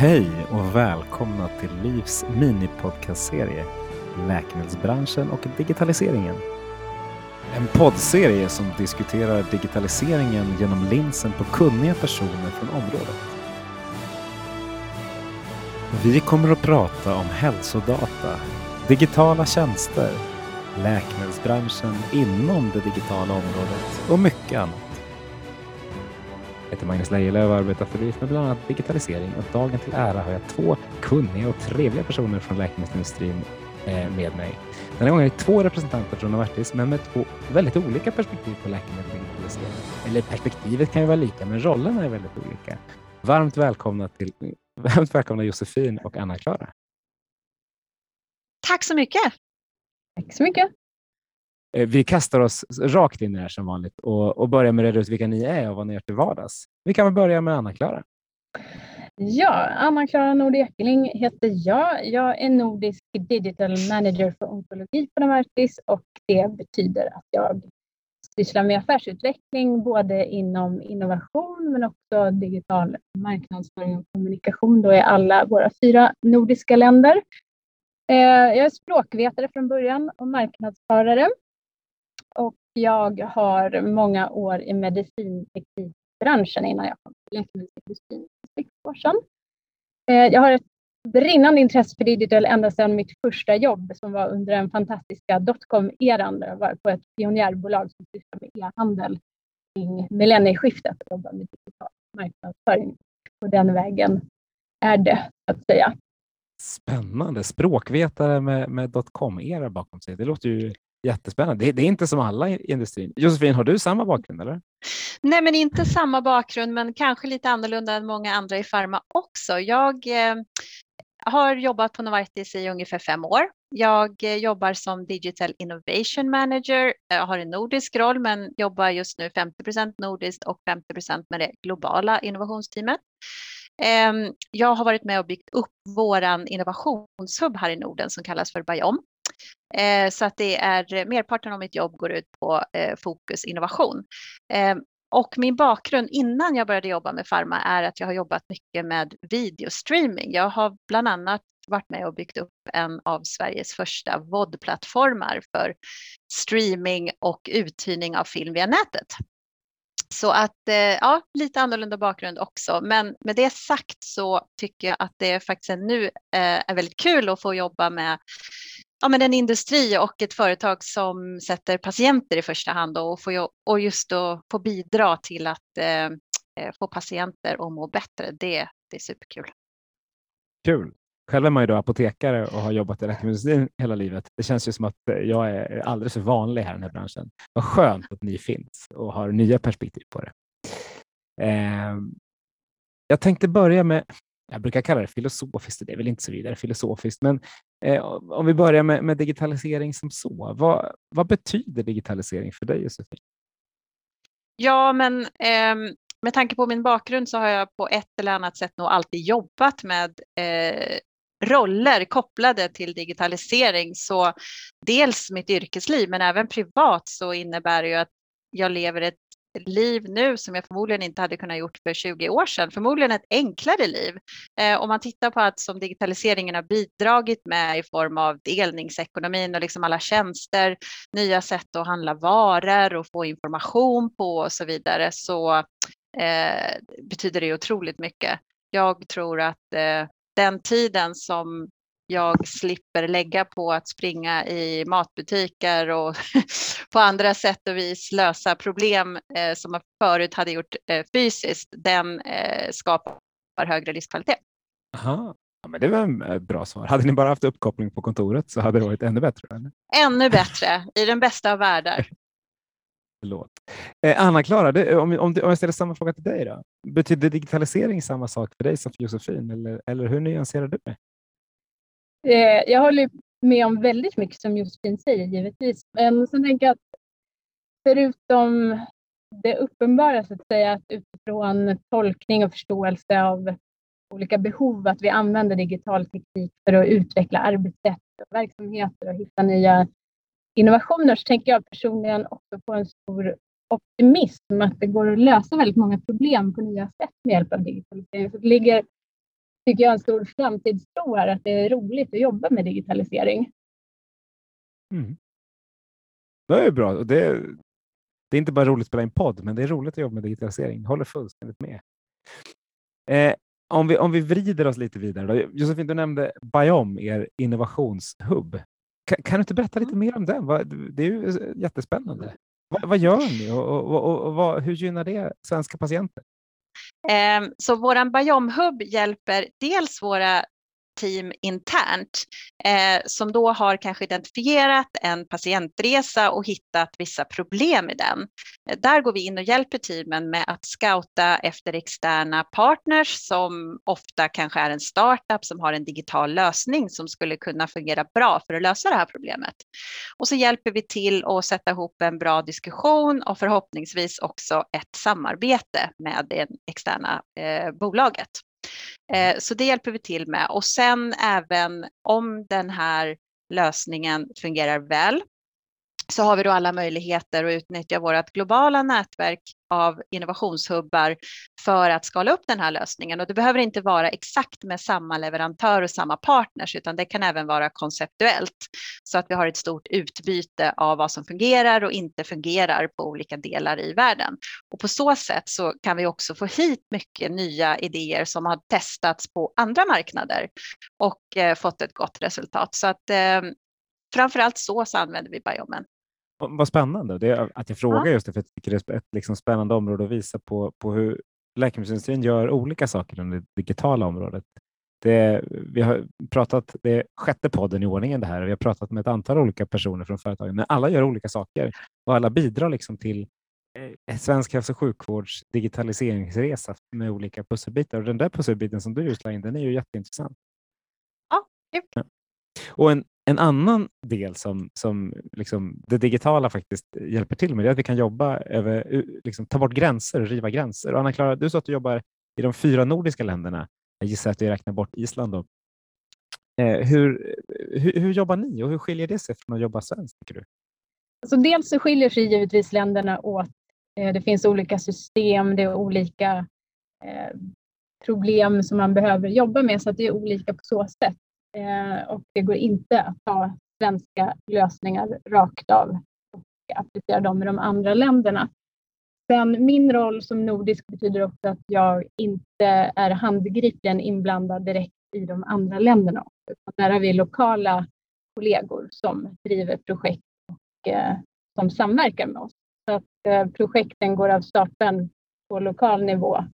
Hej och välkomna till Livs minipodcastserie Läkemedelsbranschen och digitaliseringen. En poddserie som diskuterar digitaliseringen genom linsen på kunniga personer från området. Vi kommer att prata om hälsodata, digitala tjänster, läkemedelsbranschen inom det digitala området och mycket annat. Jag heter Magnus Lejelöw och arbetar för LIF med bland annat digitalisering och dagen till ära har jag två kunniga och trevliga personer från läkemedelsindustrin eh, med mig. Den här gången är det två representanter från Novartis men med två väldigt olika perspektiv på läkemedel och digitalisering. Eller perspektivet kan ju vara lika men rollerna är väldigt olika. Varmt välkomna, till, varmt välkomna Josefin och Anna-Klara. Tack så mycket. Tack så mycket. Eh, vi kastar oss rakt in i det här som vanligt och, och börjar med att reda ut vilka ni är och vad ni gör till vardags. Vi kan väl börja med Anna-Klara. Ja, Anna-Klara Nord Ekeling heter jag. Jag är nordisk digital manager för onkologi på Novartis och det betyder att jag sysslar med affärsutveckling både inom innovation men också digital marknadsföring och kommunikation då i alla våra fyra nordiska länder. Eh, jag är språkvetare från början och marknadsförare och jag har många år i medicinteknikbranschen innan jag kom till läkemedelsindustrin för sex år sedan. Eh, jag har ett brinnande intresse för digital ända sedan mitt första jobb som var under den fantastiska dotcom-eran. Jag var på ett pionjärbolag som sysslade med e-handel kring millennieskiftet och jobbade med digital marknadsföring. På den vägen är det, så att säga. Spännande. Språkvetare med, med dotcom-era bakom sig. Det låter ju Jättespännande. Det, det, är inte som alla i industrin. Josefin, har du samma bakgrund? eller? Nej, men inte samma bakgrund, men kanske lite annorlunda än många andra i Pharma också. Jag eh, har jobbat på Novartis i ungefär fem år. Jag eh, jobbar som Digital Innovation Manager. Jag har en nordisk roll, men jobbar just nu 50% nordiskt och 50% med det globala innovationsteamet. Eh, jag har varit med och byggt upp våran innovationshub här i Norden som kallas för Biom Eh, så att det är eh, merparten av mitt jobb går ut på eh, fokus innovation. Eh, och min bakgrund innan jag började jobba med Pharma är att jag har jobbat mycket med videostreaming. Jag har bland annat varit med och byggt upp en av Sveriges första VOD-plattformar för streaming och uthyrning av film via nätet. Så att eh, ja, lite annorlunda bakgrund också. Men med det sagt så tycker jag att det faktiskt nu eh, är väldigt kul att få jobba med ja, men en industri och ett företag som sätter patienter i första hand och, får, och just då få bidra till att eh, eh, få patienter att må bättre. Det, det är superkul. Kul. Själv är man ju då apotekare och har jobbat i läkemedelsindustrin hela livet. Det känns ju som att jag är alldeles för vanlig här i den här branschen. Vad skönt att ni finns och har nya perspektiv på det. Eh, jag tänkte börja med jag brukar kalla det filosofiskt, det är väl inte så vidare filosofiskt, men eh, om vi börjar med, med, digitalisering som så. Vad, vad betyder digitalisering för dig Josefin? Ja, men eh, med tanke på min bakgrund så har jag på ett eller annat sätt nog alltid jobbat med eh, roller kopplade till digitalisering. Så dels mitt yrkesliv, men även privat så innebär det ju att jag lever ett liv nu som jag förmodligen inte hade kunnat gjort för 20 år sedan. Förmodligen ett enklare liv. Eh, om man tittar på att som digitaliseringen har bidragit med i form av delningsekonomin och liksom alla tjänster, nya sätt att handla varor och få information på och så vidare så eh, betyder det otroligt mycket. Jag tror att eh, den tiden som jag slipper lägga på att springa i matbutiker och på andra sätt och vis lösa problem eh, som man förut hade gjort eh, fysiskt, den eh, skapar högre livskvalitet. Aha. Ja, men det var ett bra svar. Hade ni bara haft uppkoppling på kontoret så hade det varit ännu bättre? Eller? Ännu bättre, i den bästa av världar. Förlåt. Eh, Anna-Klara, om, om, om jag ställer samma fråga till dig då. Betyder digitalisering samma sak för dig som för Josefin eller, eller hur nyanserar du det? Eh, jag håller med om väldigt mycket som Josefin säger givetvis. Men sen tänker jag att förutom det uppenbara så att säga att utifrån tolkning och förståelse av olika behov att vi använder digital teknik för att utveckla arbetssätt och verksamheter och hitta nya innovationer så tänker jag personligen också på en stor optimism att det går att lösa väldigt många problem på nya sätt med hjälp av digitalisering. Så det ligger tycker jag en stor framtidstro här, att det är roligt att jobba med digitalisering. Mm. Det är bra. Det är, det är inte bara roligt att spela in podd, men det är roligt att jobba med digitalisering. Håller fullständigt med. Eh, om, vi, om vi vrider oss lite vidare. Då. Josefin, du nämnde Biom, er innovationshubb. Kan, kan, du inte berätta lite mer om den? Det är ju jättespännande. Vad, vad gör ni och, och, och, och hur gynnar det svenska patienter? Ehm, så vår Biomhub hjälper dels våra team internt eh, som då har kanske identifierat en patientresa och hittat vissa problem i den. Eh, där går vi in och hjälper teamen med att scouta efter externa partners som ofta kanske är en startup som har en digital lösning som skulle kunna fungera bra för att lösa det här problemet. Och så hjälper vi till att sätta ihop en bra diskussion och förhoppningsvis också ett samarbete med det externa eh, bolaget. Eh, så det hjälper vi till med. Och sen även om den här lösningen fungerar väl så har vi då alla möjligheter att utnyttja vårt globala nätverk av innovationshubbar för att skala upp den här lösningen. Och det behöver inte vara exakt med samma leverantör och samma partners, utan det kan även vara konceptuellt så att vi har ett stort utbyte av vad som fungerar och inte fungerar på olika delar i världen. Och på så sätt så kan vi också få hit mycket nya idéer som har testats på andra marknader och eh, fått ett gott resultat. Så att eh, framför allt så, så använder vi Biomen. Vad spännande det att jag frågar ja. just det, för jag tycker det är ett liksom spännande område att visa på, på hur läkemedelsindustrin gör olika saker inom det digitala området. Det, vi har pratat, det är sjätte podden i ordningen det här, vi har pratat med ett antal olika personer från företagen, men alla gör olika saker och alla bidrar liksom till eh, svensk hälso och sjukvårds digitaliseringsresa med olika pusselbitar. Och den där pusselbiten som du just la in, den är ju jätteintressant. Ja, ja. Och en, en annan del som, som liksom det digitala faktiskt hjälper till med är att vi kan jobba över, liksom, ta bort gränser och riva gränser. Anna-Klara, du sa att du jobbar i de fyra nordiska länderna. Jag gissar att du räknar bort Island. Då. Eh, hur, hur, hur, jobbar ni och hur skiljer det sig från att jobba svenskt? Tycker du? Alltså dels så skiljer sig givetvis länderna åt. Eh, det finns olika system, det är olika eh, problem som man behöver jobba med så att det är olika på så sätt. Eh, och det går inte att ta svenska lösningar rakt av och applicera dem i de andra länderna. Sen min roll som nordisk betyder också att jag inte är handgripligen inblandad direkt i de andra länderna. Där har vi lokala kollegor som driver projekt och eh, som samverkar med oss. Så att eh, projekten går av stapeln på lokal nivå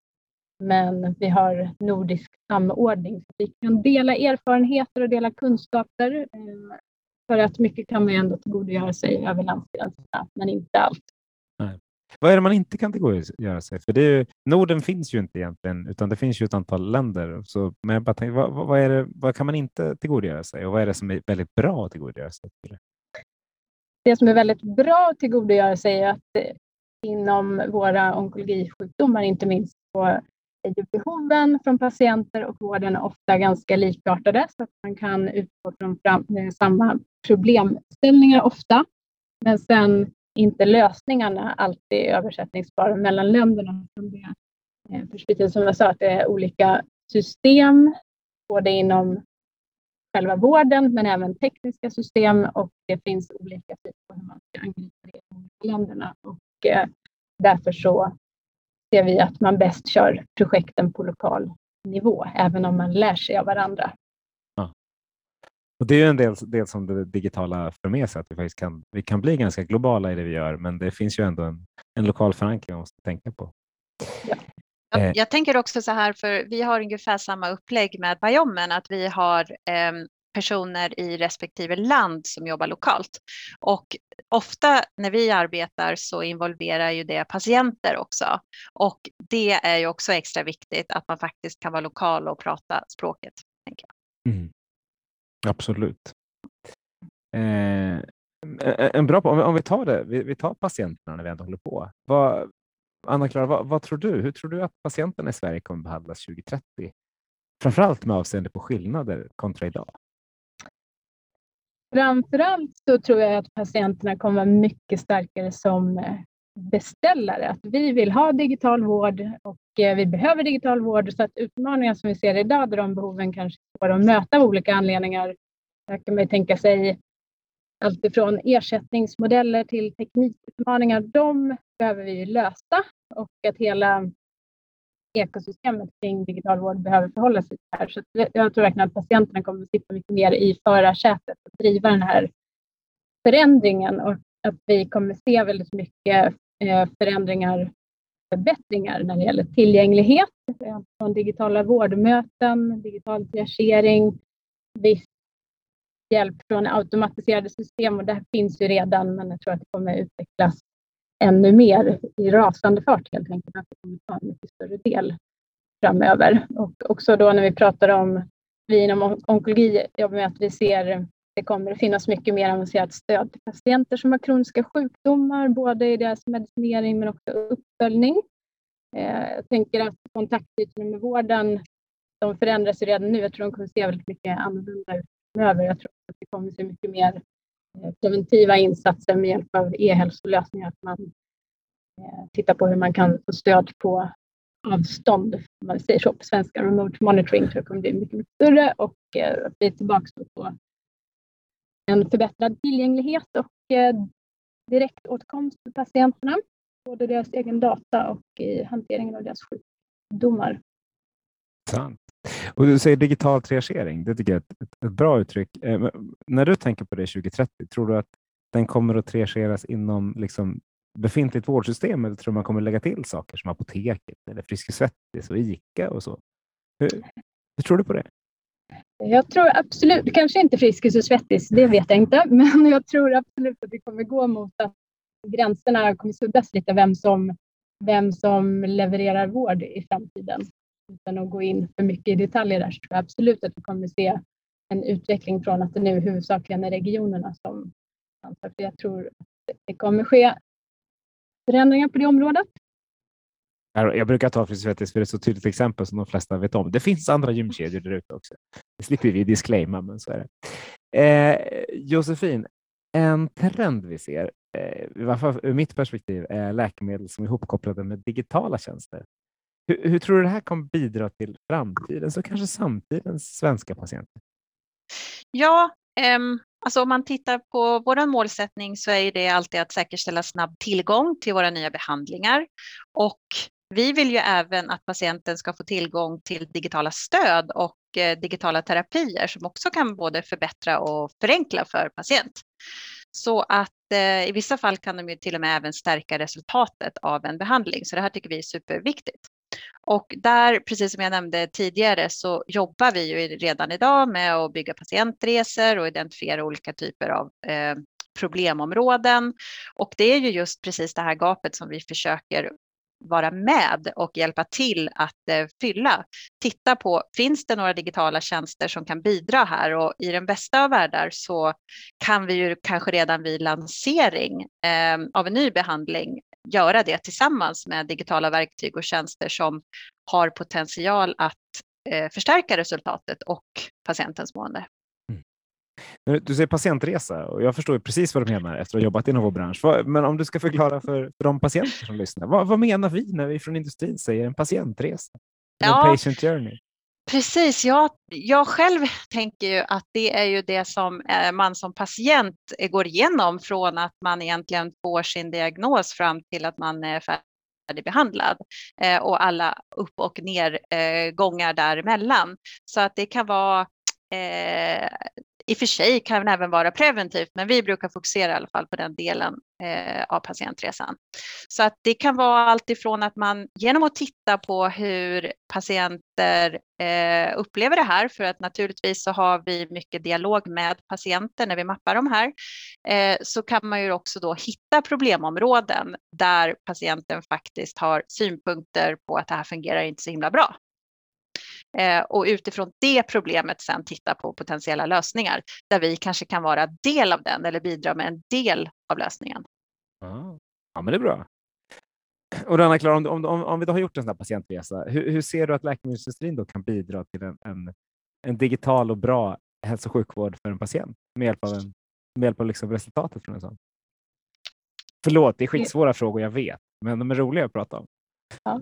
men vi har nordisk samordning. Vi kan dela erfarenheter och dela kunskaper. Eh, för att mycket kan man ändå tillgodogöra sig över landsgränserna, men inte allt. Nej. Vad är det man inte kan tillgodogöra sig? För det är, Norden finns ju inte egentligen, utan det finns ju ett antal länder. Så, men jag bara tänkte, vad, vad, är det, vad kan man inte tillgodogöra sig och vad är det som är väldigt bra att tillgodogöra sig? Det som är väldigt bra att tillgodogöra sig är att eh, inom våra onkologisjukdomar, inte minst på är ju behoven från patienter och vården ofta ganska likartade så att man kan utgå från fram, eh, samma problemställningar ofta. Men sen inte lösningarna alltid översättningsbara mellan länderna. Från det eh, som jag sa, att det är olika system både inom själva vården men även tekniska system och det finns olika typer på hur man ska angripa det i länderna. Och eh, därför så ser vi att man bäst kör projekten på lokal nivå, även om man lär sig av varandra. Ja. Och det är en del, del som det digitala för med sig, att vi, faktiskt kan, vi kan bli ganska globala i det vi gör, men det finns ju ändå en, en lokal förankring man måste tänka på. Ja. Jag, eh. jag, tänker också så här, för vi har ungefär samma upplägg med Biomen, att vi har eh, personer i respektive land som jobbar lokalt. Och ofta när vi arbetar så involverar ju det patienter också. Och det är ju också extra viktigt att man faktiskt kan vara lokal och prata språket. Tänker jag. Mm. Absolut. Eh, en bra, om, vi, om vi tar det, vi, vi, tar patienterna när vi ändå håller på. Vad, Anna-Klara, vad, vad, tror du? Hur tror du att patienterna i Sverige kommer behandlas 2030? Framförallt med avseende på skillnader kontra idag. Framförallt så tror jag att patienterna kommer vara mycket starkare som eh, beställare att vi vill ha digital vård och eh, vi behöver digital vård så att utmaningar som vi ser idag där de behoven kanske får att möta av olika anledningar. Där kan man tänka sig allt ifrån ersättningsmodeller till teknikutmaningar. De behöver vi lösa och att hela ekosystemet kring digital vård behöver förhålla sig till det här. Så jag tror verkligen att patienterna kommer att sitta mycket mer i förarsätet och driva den här förändringen och att vi kommer se väldigt mycket förändringar förändringar, förbättringar när det gäller tillgänglighet eh, från digitala vårdmöten, digital triagering, viss hjälp från automatiserade system och det finns ju redan men jag tror att det kommer utvecklas ännu mer i rasande fart helt enkelt. Att det kommer ta en mycket större del framöver. Och också då när vi pratar om, vi inom onkologi jobbar med att vi ser det kommer att finnas mycket mer avancerat stöd till patienter som har kroniska sjukdomar, både i deras medicinering men också uppföljning. Eh, jag tänker att kontaktytorna med vården, de förändras ju redan nu. Jag tror de kommer att se väldigt mycket annorlunda ut framöver. Jag tror att det kommer att se mycket mer Eh, preventiva insatser med hjälp av e-hälsolösningar. Att man eh, tittar på hur man kan få stöd på avstånd, om man säger så på svenska. Remote monitoring tror jag kommer bli mycket, mycket större och eh, att vi är tillbaka på en förbättrad tillgänglighet och direktåtkomst för patienterna, både deras egen data och i hanteringen av deras sjukdomar. Sant. Och du säger digital triagering, det tycker jag är ett, ett, bra uttryck. Eh, när du tänker på det 2030, tror du att den kommer att triageras inom liksom, befintligt vårdsystem eller tror du man kommer lägga till saker som apoteket eller Friskis Svettis och ICA och så? Hur, hur tror du på det? Jag tror absolut, kanske inte Friskis och Svettis, det vet jag inte, men jag tror absolut att vi kommer gå mot att gränserna kommer suddas lite vem som, vem som levererar vård i framtiden. Utan att gå in för mycket i detaljer där så tror jag absolut att vi kommer se en utveckling från att det nu huvudsakligen är regionerna som ansvarar för Jag tror att det kommer ske förändringar på det området. Jag brukar ta Frisvettis för det är ett så tydligt exempel som de flesta vet om. Det finns andra gymkedjor där ute också. Det slipper vi disclaima, men så är det. Eh, Josefin, en trend vi ser, eh, i varje fall ur mitt perspektiv, är läkemedel som är ihopkopplade med digitala tjänster. Hur, hur tror du det här kommer bidra till framtidens och kanske samtidens svenska patienter? Ja, um, alltså om man tittar på vår målsättning så är det alltid att säkerställa snabb tillgång till våra nya behandlingar och vi vill ju även att patienten ska få tillgång till digitala stöd och eh, digitala terapier som också kan både förbättra och förenkla för patient. Så att eh, i vissa fall kan de ju till och med även stärka resultatet av en behandling. Så det här tycker vi är superviktigt. Och där, precis som jag nämnde tidigare, så jobbar vi ju redan idag med att bygga patientresor och identifiera olika typer av eh, problemområden. Och det är ju just precis det här gapet som vi försöker vara med och hjälpa till att eh, fylla. Titta på, finns det några digitala tjänster som kan bidra här? Och i den bästa av världar så kan vi ju kanske redan vid lansering eh, av en ny behandling göra det tillsammans med digitala verktyg och tjänster som har potential att eh, förstärka resultatet och patientens mående. Du säger patientresa och jag förstår precis vad du menar efter att ha jobbat inom vår bransch. Men om du ska förklara för, för de patienter som lyssnar, vad, vad menar vi när vi från industrin säger en patientresa? Ja, en patient journey? Precis, jag, jag själv tänker ju att det är ju det som eh, man som patient eh, går igenom från att man egentligen får sin diagnos fram till att man är färdigbehandlad eh, och alla upp och nergångar däremellan. Så att det kan vara i och för sig kan det även vara preventivt, men vi brukar fokusera i alla fall på den delen eh, av patientresan. Så att det kan vara allt ifrån att man genom att titta på hur patienter eh, upplever det här, för att naturligtvis så har vi mycket dialog med patienter när vi mappar de här, eh, så kan man ju också då hitta problemområden där patienten faktiskt har synpunkter på att det här fungerar inte så himla bra. Eh, och utifrån det problemet sen titta på potentiella lösningar där vi kanske kan vara del av den eller bidra med en del av lösningen. Ja, men det är bra. Och Anna-Klara, om, om, om, vi då har gjort en sån här patientresa, hur, hur, ser du att läkemedelsindustrin då kan bidra till en, en, en, digital och bra hälso och sjukvård för en patient med hjälp av, en, med hjälp av liksom resultatet från en sån? Förlåt, det är skitsvåra frågor, jag vet, men de är roliga att prata om. Ja.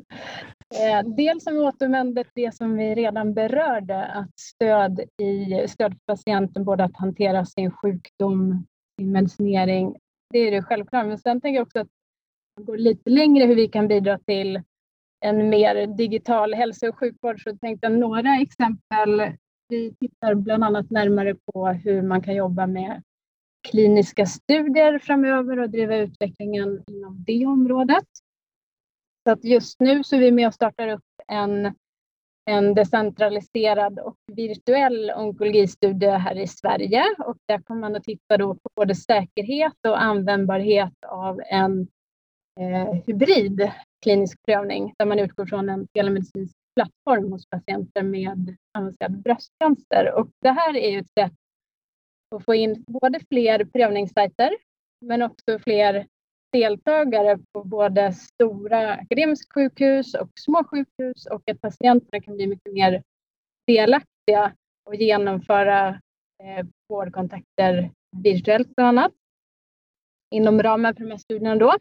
Eh, dels som återvänder det som vi redan berörde, att stöd, i, stöd för patienten, både att hantera sin sjukdom, sin medicinering, det är det självklart. Men sen tänker jag också att man går lite längre hur vi kan bidra till en mer digital hälso och sjukvård. Så tänkte jag några exempel. Vi tittar bland annat närmare på hur man kan jobba med kliniska studier framöver och driva utvecklingen inom det området. Så att just nu så är vi med och startar upp en, en decentraliserad och virtuell onkologistudie här i Sverige och där kommer man att titta då på både säkerhet och användbarhet av en eh, hybrid klinisk prövning där man utgår från en telemedicinsk plattform hos patienter med avancerad bröstcancer. Och det här är ju ett sätt att få in både fler prövningssajter men också fler deltagare på både stora akademiska sjukhus och små sjukhus och att patienterna kan bli mycket mer delaktiga och genomföra eh, vårdkontakter virtuellt bland annat inom ramen för de här studierna då.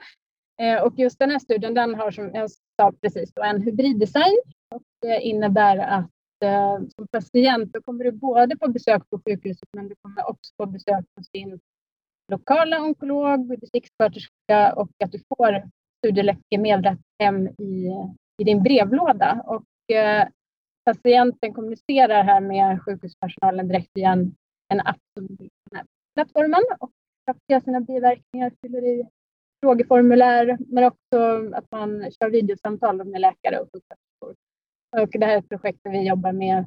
Eh, och just den här studien den har som jag sa precis då, en hybriddesign och det innebär att eh, som patient då kommer du både få besök på sjukhuset men du kommer också få besök hos din lokala onkolog, distriktssköterska och att du får studieläkemedlet hem i, i din brevlåda. Och, eh, patienten kommunicerar här med sjukhuspersonalen direkt via en, en app som den här plattformen och rapporterar sina biverkningar, fyller i frågeformulär, men också att man kör videosamtal med läkare och sjuksköterskor. Och det här är ett projekt där vi jobbar med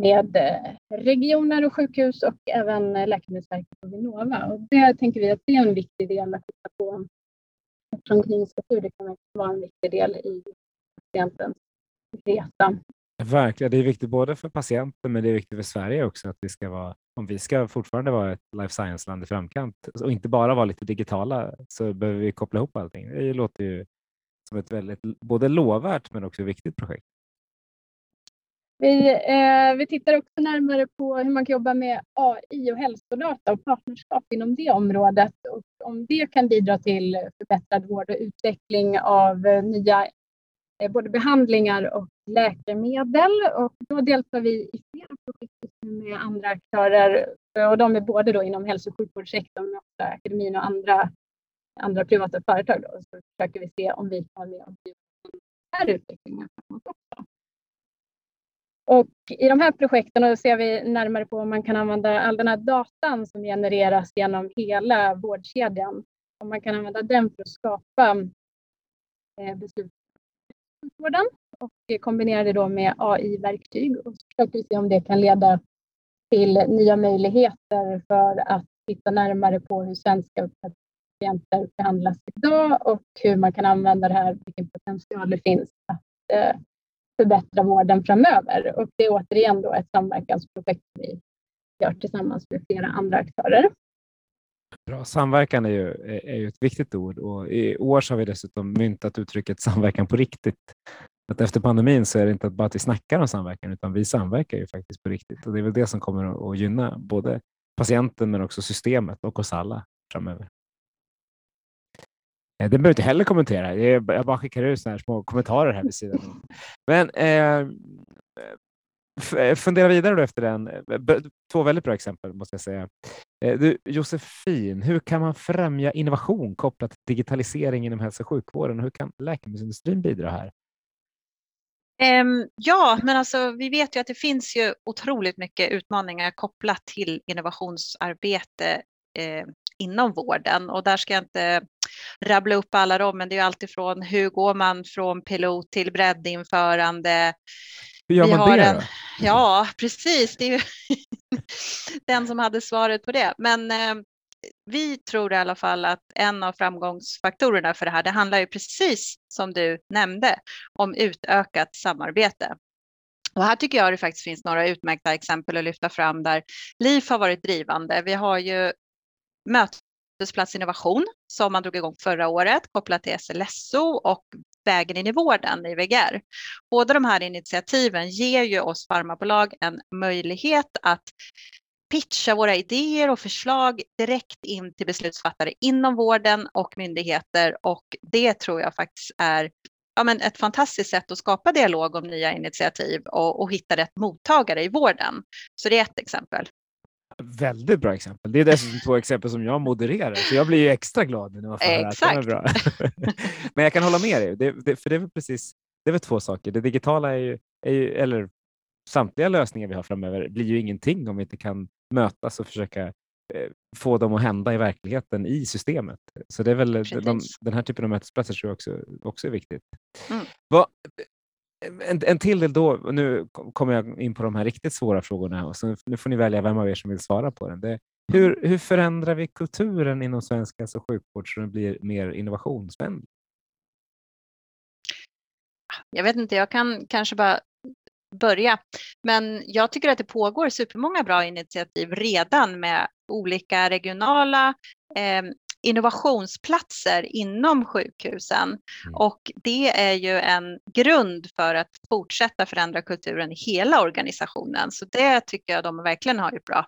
med eh, regioner och sjukhus och även eh, Läkemedelsverket och Vinnova. Och det tänker vi att det är en viktig del att titta på eftersom kliniska studier kan vara en viktig del i patientens resa. Verkligen, det är viktigt både för patienten men det är viktigt för Sverige också att vi ska vara, om vi ska fortfarande vara ett life science-land i framkant och inte bara vara lite digitala så behöver vi koppla ihop allting. Det låter ju som ett väldigt både lovvärt men också viktigt projekt. Vi, eh, vi tittar också närmare på hur man kan jobba med AI och hälsodata och partnerskap inom det området och om det kan bidra till förbättrad vård och utveckling av eh, nya eh, både behandlingar och läkemedel. Och då deltar vi i flera projekt med andra aktörer och de är både då inom hälso och sjukvårdssektorn men också akademin och andra, andra privata företag. Då. Så försöker vi se om vi kan vara med och den här utvecklingen framåt också. Och I de här projekten ser vi närmare på om man kan använda all den här datan som genereras genom hela vårdkedjan. Om man kan använda den för att skapa eh, beslut i sjukvården och kombinera det då med AI-verktyg och så försöker vi se om det kan leda till nya möjligheter för att titta närmare på hur svenska patienter behandlas idag och hur man kan använda det här, vilken potential det finns att eh, förbättra vården framöver. Och det är återigen då ett samverkansprojekt vi gör tillsammans med flera andra aktörer. Bra. Samverkan är ju, är ju ett viktigt ord och i år så har vi dessutom myntat uttrycket samverkan på riktigt. Att efter pandemin så är det inte bara att vi snackar om samverkan utan vi samverkar ju faktiskt på riktigt och det är väl det som kommer att gynna både patienten men också systemet och oss alla framöver. Eh, den behöver inte heller kommentera. Jag bara skickar ut såna här små kommentarer här vid sidan. Men ehm, eh, fundera vidare då efter den. Eh, två väldigt bra exempel måste jag säga. Eh, du, Josefin, hur kan man främja innovation kopplat till digitalisering inom hälso och sjukvården? Hur kan läkemedelsindustrin bidra här? Ehm, ja, men alltså, vi vet ju att det finns ju otroligt mycket utmaningar kopplat till innovationsarbete ehm, inom vården och där ska jag inte rabbla upp alla dem, men det är alltifrån hur går man från pilot till breddinförande. Hur gör man det? En, då? ja, precis. Det är ju den som hade svaret på det. Men eh, vi tror i alla fall att en av framgångsfaktorerna för det här, det handlar ju precis som du nämnde om utökat samarbete. Och här tycker jag det faktiskt finns några utmärkta exempel att lyfta fram där LIF har varit drivande. Vi har ju Mötesplats Innovation som man drog igång förra året kopplat till SLSO och vägen in i vården i VGR. Båda de här initiativen ger ju oss farmabolag en möjlighet att pitcha våra idéer och förslag direkt in till beslutsfattare inom vården och myndigheter och det tror jag faktiskt är ja, men ett fantastiskt sätt att skapa dialog om nya initiativ och, och hitta rätt mottagare i vården. Så det är ett exempel. Väldigt bra exempel. Det är dessutom två exempel som jag modererar, så jag blir ju extra glad när man får höra att de är bra. Men jag kan hålla med dig, det, det, för det är väl precis det är väl två saker. Det digitala är ju, är ju, eller samtliga lösningar vi har framöver blir ju ingenting om vi inte kan mötas och försöka eh, få dem att hända i verkligheten i systemet. Så det är väl de, den här typen av mötesplatser tror jag också, också är viktigt. Mm. Vad, en, en till del då, och nu kommer jag in på de här riktigt svåra frågorna och så nu får ni välja vem av er som vill svara på den. Det, hur, hur förändrar vi kulturen inom svensk hälso och sjukvård så den blir mer innovationsvänlig? Jag vet inte, jag kan kanske bara börja. Men jag tycker att det pågår supermånga bra initiativ redan med olika regionala eh, innovationsplatser inom sjukhusen. Mm. Och det är ju en grund för att fortsätta förändra kulturen i hela organisationen. Så det tycker jag de verkligen har gjort bra.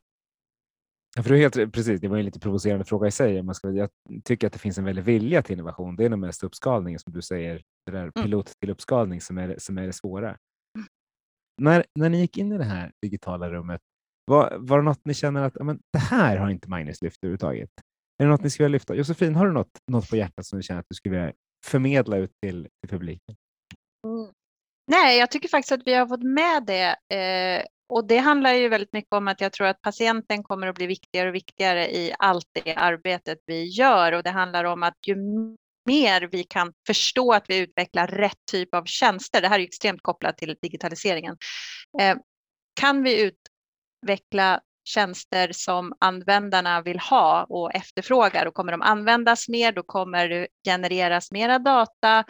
Ja, för är helt, precis, det var en lite provocerande fråga i sig. om Man ska, jag tycker att det finns en väldig vilja till innovation. Det är nog mest uppskalningen som du säger, det där pilot till uppskalning som är, som är det svåra. När, när ni gick in i det här digitala rummet, var, var det något ni känner att men, det här har inte Magnus lyft överhuvudtaget? Är det något ni skulle vilja lyfta? Josefin, har du något, något på hjärtat som du känner att du skulle vilja förmedla ut till, till publiken? Mm. Nej, jag tycker faktiskt att vi har fått med det. Eh, och det handlar ju väldigt mycket om att jag tror att patienten kommer att bli viktigare och viktigare i allt det arbetet vi gör. Och det handlar om att ju mer vi kan förstå att vi utvecklar rätt typ av tjänster, det här är ju extremt kopplat till digitaliseringen, eh, kan vi utveckla tjänster som användarna vill ha och efterfrågar och kommer de användas mer då kommer det genereras mera data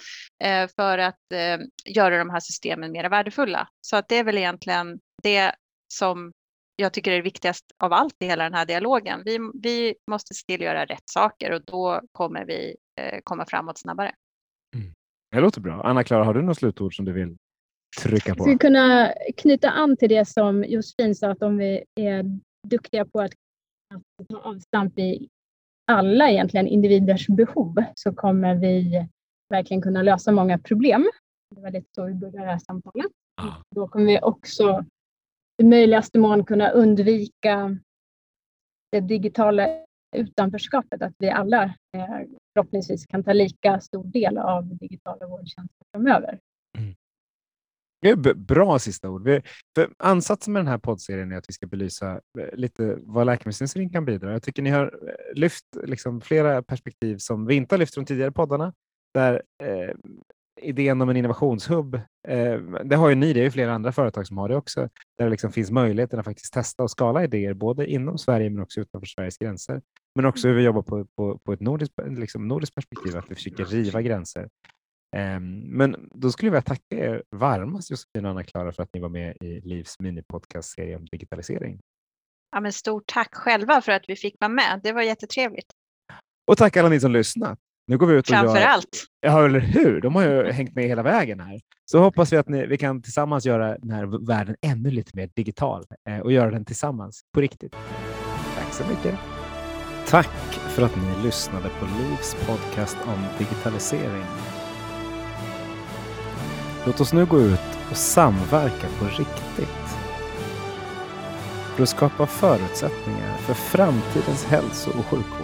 eh, för att eh, göra de här systemen mer värdefulla. Så att det är väl egentligen det som jag tycker är viktigast av allt i hela den här dialogen. Vi, vi måste se till att göra rätt saker och då kommer vi eh, komma framåt snabbare. Mm. Det låter bra. Anna-Klara, har du något slutord som du vill trycka Jag skulle på? kunna knyta an till det som Josefin sa, att om vi är duktiga på att, att ta avstamp i alla egentligen individers behov så kommer vi verkligen kunna lösa många problem. Det var lite så vi började det här samtalet. Ja. Då kommer vi också i möjligaste mån kunna undvika det digitala utanförskapet, att vi alla eh, förhoppningsvis kan ta lika stor del av digitala vårdtjänster framöver. Bra sista ord. Vi, för ansatsen med den här poddserien är att vi ska belysa eh, lite vad läkemedelsindustrin kan bidra. Jag tycker ni har eh, lyft liksom flera perspektiv som vi inte har lyft från tidigare poddarna. Där eh, idén om en innovationshubb, eh, det har ju ni, det är ju flera andra företag som har det också, där det liksom finns möjligheten att faktiskt testa och skala idéer både inom Sverige men också utanför Sveriges gränser. Men också hur vi jobbar på, på, på ett nordiskt, liksom nordiskt perspektiv, att vi försöker riva gränser. Ehm, Men då skulle jag vilja tacka er varmast Josefin och Anna-Klara för att ni var med i Livs minipodcastserie om digitalisering. Ja, men stort tack själva för att vi fick vara med. Det var jättetrevligt. Och tack alla ni som lyssnat. Nu går vi ut och Framför gör... allt. Ja, eller hur? De har ju hängt med hela vägen här. Så hoppas vi att ni, vi kan tillsammans göra den här världen ännu lite mer digital eh, och göra den tillsammans på riktigt. Tack så mycket. Tack för att ni lyssnade på Livs podcast om digitalisering. Låt oss nu gå ut och samverka på riktigt. För att skapa förutsättningar för framtidens hälso och sjukvård